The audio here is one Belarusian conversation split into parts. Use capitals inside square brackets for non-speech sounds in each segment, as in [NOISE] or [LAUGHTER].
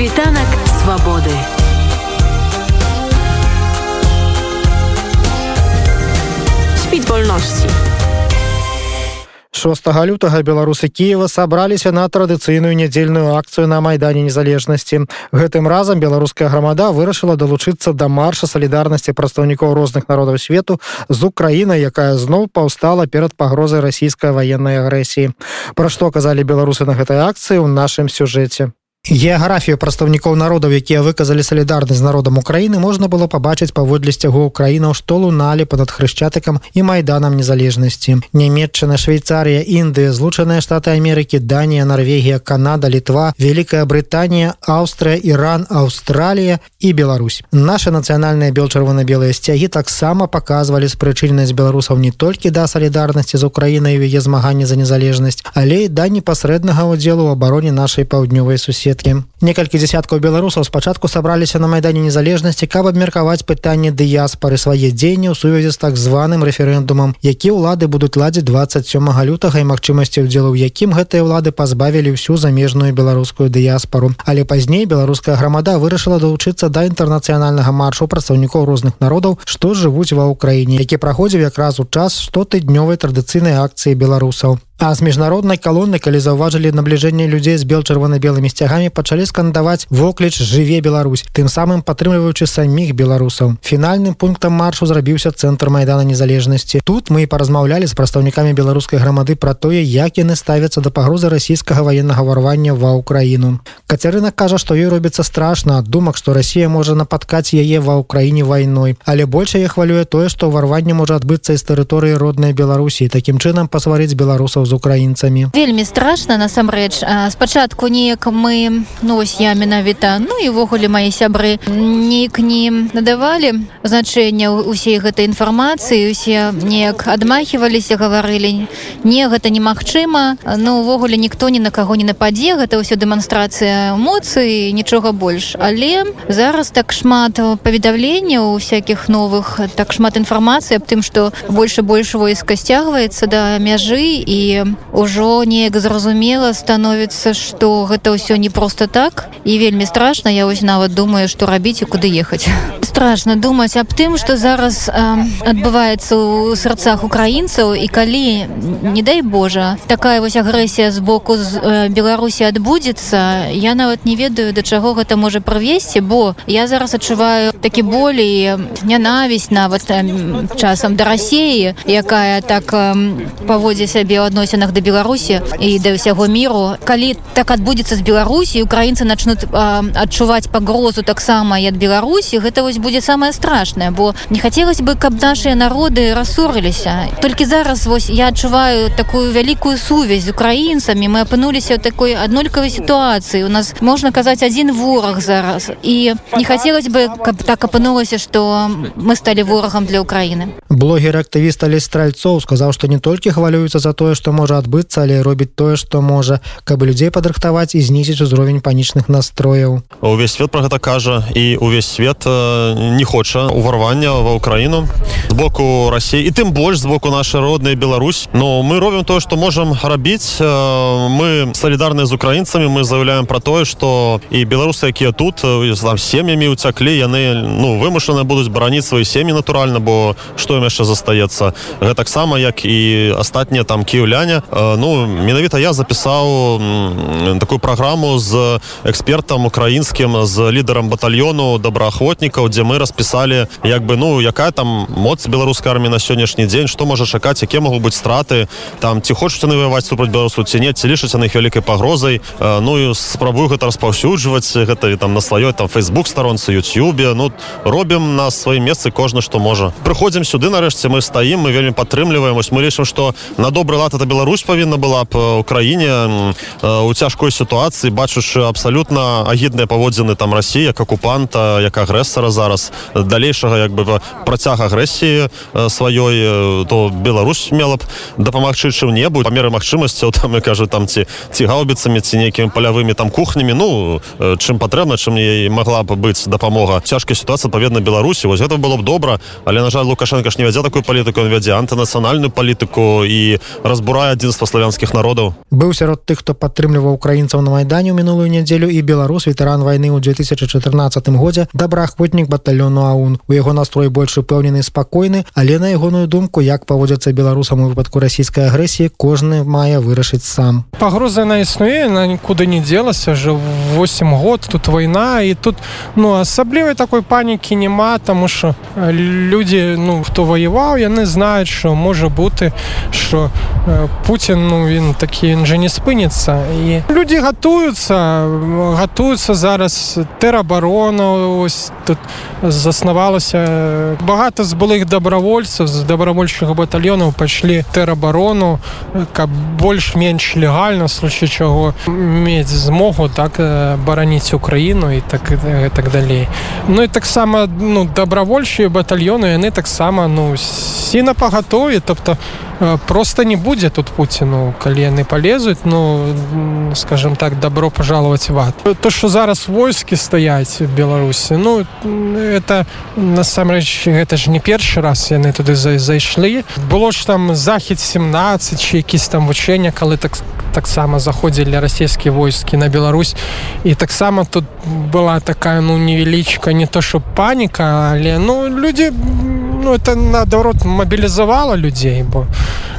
Світанак свабоды. 6 лютага беларусы Киева сабраліся на традыцыйную нядзельную акцыю на майдане незалежнасці. Гэтым разам беларуская грамада вырашыла далучыцца да марша салідарнасці прадстаўнікоў розных народаў свету з Украінай якая зноў паўстала перад пагрозай расійскай ваеннай агрэсіі. Пра што казалі беларусы на гэтай акцыі ў нашым сюжэце геаграфію прадстаўнікоў народаў якія выказалі салідарнасць з народам Украіны можна было пабачыць паводле сцягу Украінаў што луналі пад хрышчатыкам і майданам незалежнасці нямметчына швейцарія Індыя злучаныя штаты Амерыкі Данія Норвегія Канада літва Великая Брытанія Аўстрыя Іран Аўстралія і Беларусь наши нацыянальныя бел-чырвона-белыя сцягі таксама паказвалі спрычыннасць беларусаў не толькі да салідарнасці з Украінай яе змаганне за незалежнасць але і да непасрэднага удзелу ў абароне нашай паўднёвай суседкі палітыкі некалькі десяткаў беларусаў спачатку сабраліся на майдане незалежнасці каб абмеркаваць пытанне дыяспары свае дзеянні ў сувязі з так званым рэферэндумам які ўлады будуць ладзіць 27 лютага і магчымасці удзелу ў якім гэтыя ўлады пазбавілі ўсю замежную беларускую дыяспару. Але пазней беларуская грамада вырашыла далучыцца да інтэрнацыянальнага маршу прадстаўнікоў розных народаў што жывуць ва ўкраіне які праходзіў якраз у час штотыднёвай традыцыйнай акцыі беларусаў А з міжнароднай калоны калі заўважылі набліжэнне людзей з бел чырвона-белымі сцягамі пачалі скандаваць вокліч жыве Беларусь тым самым падтрымліваючы саміх беларусаў фінальным пунктам маршу зрабіўся цэнтр майдана незалежнасці тут мы паразмаўлялі з прадстаўнікамі беларускай грамады пра тое як яны ставяцца да пагрозы расійскага ваеннага варвання ва ўкраіну кацярына кажа што ёй робіцца страшна ад думак што Росія можа нападкаць яе ва ўкраіне вайной але больш я хвалюе тое што ўварванне можа адбыцца з тэрыторыі роднай беларусі такім чынам пасварыць беларусаў з украінцамі. Вельмі страшна насамрэч. Спачатку неяк мы ну ось я менавіта ну і ўвогуле мае сябры неяк не надавалі значэння усей гэтай інфармацыі усе неяк адмахиваліся гаварылі не гэта немагчыма ну увогуле ніхто ні на каго не нападзе гэта ўсё дэманстрацыя эмоцыі нічога больш але зараз так шмат паведамленняў всякихх новых так шмат інфармацыі аб тым што больше больш войска сцягваецца да мяжы і ўжо неяк зразумела становіцца што гэта ўсё не просто так. І вельмі страшна я вось нават думаю што рабіць і куды ехаць. [LAUGHS] Страшно думаць аб тым што зараз э, адбываецца ў сэрцах украінцаў і калі не дай Божа такая вось агрэсія з боку з э, беларусі адбудзецца я нават не ведаю да чаго гэта можа правесці бо я зараз адчуваю такі болей нянавість нават э, часам да рассеі якая так э, паводзе сябе адной адносінах да беларусі і да ўсяго міру. Калі так адбудзецца з беларусі украінцы начнуць адчуваць пагрозу таксама і ад беларусі гэта вось будзе самое страшное бо не хацелось бы каб нашыя народы рассорыліся. Толькі зараз вось я адчуваю такую вялікую сувязь з украінцамі. Мы апынуліся ў такой аднолькавай сітуацыі. У нас можна казаць адзін вораг зараз. І не хацелось бы каб так апынулася что мы сталі ворагам для Украіны блогер актывіст але стральцоў сказаў што не толькі хвалююцца за тое што можа адбыцца але робіць тое што можа каб людзей падрыхтаваць і знізіць узровень панічных настрояў увесь свет про гэта кажа і увесь свет не хоча уварвання ва ўкраіну з боку рассіі і тым больш з боку нашай роднай Беларусь но мы робім тое што можам рабіць мы салідарныя з украінцамі мы заяўляем про тое што і беларусы якія тут там сем'ямі уцяклі яны ну вымушаны будуць бараніць свае сем'і натуральна бо што ім яшчэ застаецца? Гэтаксама як і астатнія там кіўляне пытання ну менавіта я запісаў такую праграму з экспертам украінскім з лідарам батальёну добраахвотнікаў дзе мы распісалі як бы ну якая там моц беларускай арміі на сённяшні дзень што можа чакаць якія могуць быць страты там ці хочуць яны ваяваць супраць беларусу ці не ці лічаць яны іх вялікай пагрозай. Ну і спрабую гэта распаўсюджваць гэта там на сваёй там фейсбук старонцы youtube. Ну робім на сваім месцы кожны што можа. Прыходзім сюды нарэшце мы стаім мы вельмі падтрымліваем. Вось мы лічым што на добры лад это Беларусь павінна была б Украіне у цяжкой сітуацыі бачучы абсалютна агідныя паводзіны там Росія як акупанта як агрэсара зараз далейшага як бы працяг агрэсіі сваёй то Беларусь мела б дапамагчы чым небудзь памеры магчымасцяў [LAUGHS] там я кажу там ці ці гаўбіцамі ці нейкімі палявымі там кухнямі. Ну чым патрэбна чым мне могла б быць дапамога. Цяжкая сітуацыя паведна Беларусі. Вось гэта было б добра. Але на жаль лукашенко ж не вядзе такую палітыку он вядзе антынацыянальную палітыку і разбурае адзінства славянскіх народаў. Быў сярод тых хто падтрымліваў украінцаў на майдане ў мінулую нядзелю і беларус ветэран вайны ў 2014 годзе добраахвотнік батальёну аун. У яго настрой больш упэўнены спакойны але на ягоную думку як паводзяцца беларусам у выпадку расійскай агрэсіі кожны мае вырашыць сам. Пагроза на існуе на нікуды не делася же 8 год тут вайна і тут ну асаблівай такой панікі няма тому что люди ну хто воеваў яны знаюць что можа бути что Путін ну він такі він же не спыніцца і люди гатуюцца гатуюцца зараз тэрабарона ось тут заснавалася багата з былых добровольцаў з добровольчых батальёнаў пайшлі тэрабарону каб больш-менш легальна случай чаго мець змогу так бараніць Украіну і так так далей. Ну і таксама ну добровольчыя батальёны яны таксама ну сіна пагатове тобто просто не будзе тут Пуціну калі яны полезуць ну скажем так добро пожаловать в ад. То что зараз войскі стаяць беларусі ну это насамрэч гэта ж не першы раз яны туды зайшлі было ж там захід 17 чи якісь там вучэння калі так таксама заходзілі расійскія войскі на Беларусь. І таксама тут была такая ну невялічка не то что паніка але ну люди ну это наадварот мобілізавала людзей бо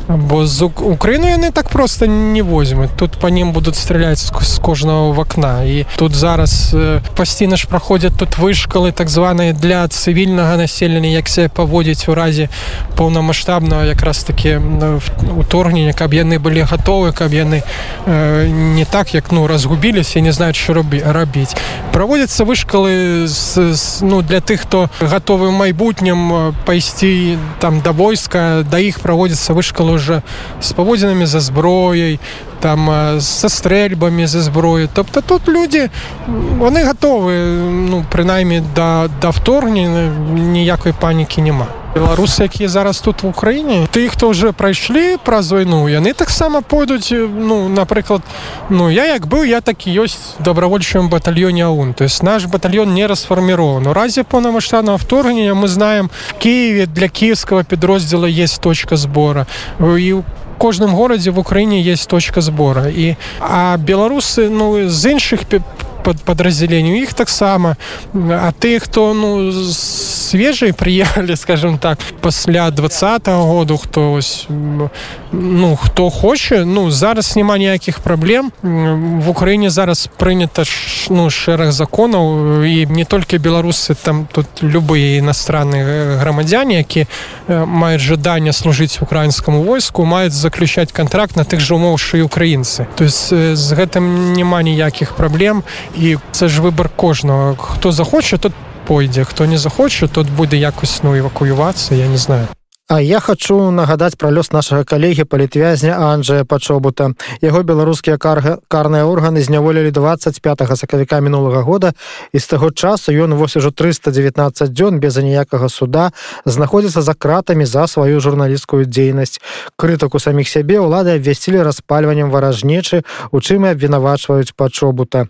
бо з Украіну яны так просто не возьмуць тут по ним будуць страляць з кожнага в окна і тут зараз пасціна ж праходзяць тут вышкалы так званыя для цывільнага населення як себе паводзіць у разе поўнамасштабного якраз таки уторгнення каб яны былі гатовы каб яны не так як ну разгубіліся не знаюць що рабі рабіць праводзяцца вышкалы з, з, ну для тых хто гатовы в майбутнім пайсці там да войска. Да іх праводзіцца вышкалы уже з паводзінамі за зброяй там са стрэльбамі за зброю тобто тут люди вони готовы ну прынаймні да да вторгнення ніякай панікі няма беларусы якія зараз тут в Україніне ты хто уже прайшлі праз вайну яны таксама пойдуць ну напрыклад ну я як быў я так і ёсць добровольчым батальёне аун. То есть наш батальон не расфармірован у разе поўнамасштабного вторгнення мы знаем Киеве для киевского підроздзела есть точка сбора і у кожным горадзе в Украіне есть точка сбора і а беларусы ну з іншых под подраздзяленню іх таксама а ты хто ну свежие [LAUGHS] приехали скажем так пасля двадцатого году хто ось ну хто хоча ну зараз няма ніякіх праблем в Украіне зараз прынята ну шэраг законаў і не толькі беларусы там тут любые иностранные грамадзяне які маюць жаданне служыць украінскаму войску маюць заключаць контракт на тых жа умоўшы і украінцы то есть з гэтым няма ніякіх праблем і це ж выбор кожного. Хто захоча тут пойдзе хто не захоча тут будзе якось ну эвакуювацца я не знаю. А я хочу нагадаць пра лёс нашага калегі палітвязня Анджая пачобута яго беларускія карга карныя органы зняволілі 25 сакавіка мінулага года і з таго часу ён вось ужо 319 дзён без аніякага суда знаходзіцца за кратамі за сваю журналісцкую дзейнасць крытыку саміх сябе ўлады абвясцілі распальваннем варажнечы у чым і абвінавачваюць пачобута